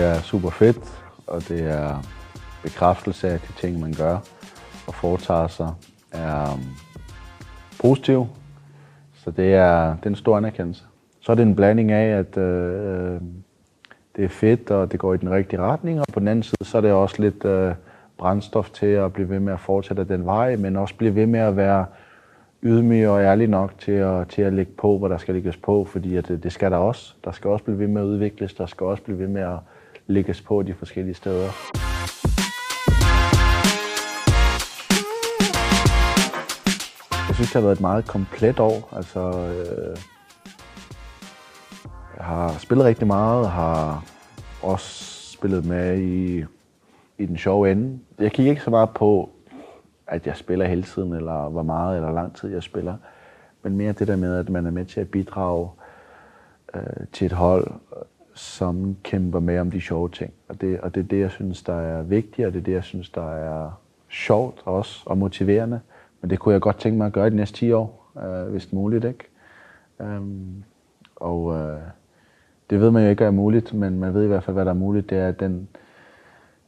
er super fedt, og det er bekræftelse af, de ting, man gør og foretager sig, er um. Så det er, det er en stor anerkendelse. Så er det en blanding af, at øh, øh, det er fedt, og det går i den rigtige retning, og på den anden side, så er det også lidt øh, brændstof til at blive ved med at fortsætte den vej, men også blive ved med at være ydmyg og ærlig nok til at, til at lægge på, hvor der skal lægges på, fordi at det, det skal der også. Der skal også blive ved med at udvikles, der skal også blive ved med at lægges på de forskellige steder. Jeg synes, det har været et meget komplet år. Altså, øh, jeg har spillet rigtig meget, har også spillet med i, i den sjove ende. Jeg kigger ikke så meget på, at jeg spiller hele tiden, eller hvor meget eller lang tid jeg spiller, men mere det der med, at man er med til at bidrage øh, til et hold, som kæmper med om de sjove ting. Og det, og det er det, jeg synes, der er vigtigt, og det er det, jeg synes, der er sjovt også, og motiverende. Men det kunne jeg godt tænke mig at gøre i de næste 10 år, øh, hvis muligt, ikke? Øhm, og øh, det ved man jo ikke er muligt, men man ved i hvert fald, hvad der er muligt. Det er den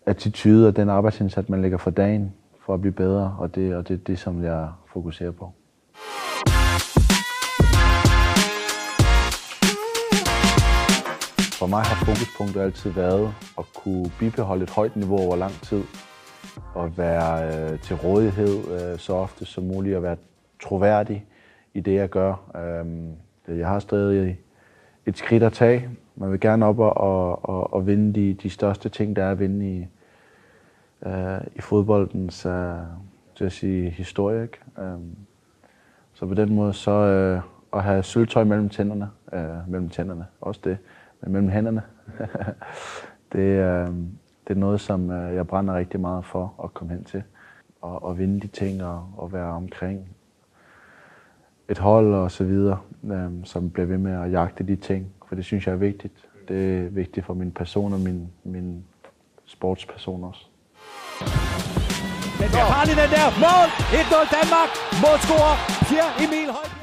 attitude og den arbejdsindsats, man lægger for dagen for at blive bedre, og det, og det er det, som jeg fokuserer på. For mig har fokuspunktet altid været at kunne bibeholde et højt niveau over lang tid, og være øh, til rådighed øh, så ofte som muligt, og være troværdig i det, jeg gør. Øh, jeg har stadig et skridt at tage. Man vil gerne op og, og, og, og vinde de, de største ting, der er at vinde i, øh, i fodboldens øh, til at sige, historie. Ikke? Øh, så på den måde, så øh, at have sølvtøj mellem tænderne, øh, mellem tænderne, også det, men mellem hænderne, det, øh, det er noget, som øh, jeg brænder rigtig meget for at komme hen til. Og, og vinde de ting og, og være omkring et hold og så videre, øh, som bliver ved med at jagte de ting, for det synes jeg er vigtigt. Det er vigtigt for min person og min, min sportsperson også. Men der har de den der. Mål! 1-0 Danmark. Målscorer Pierre Emil Højbjerg.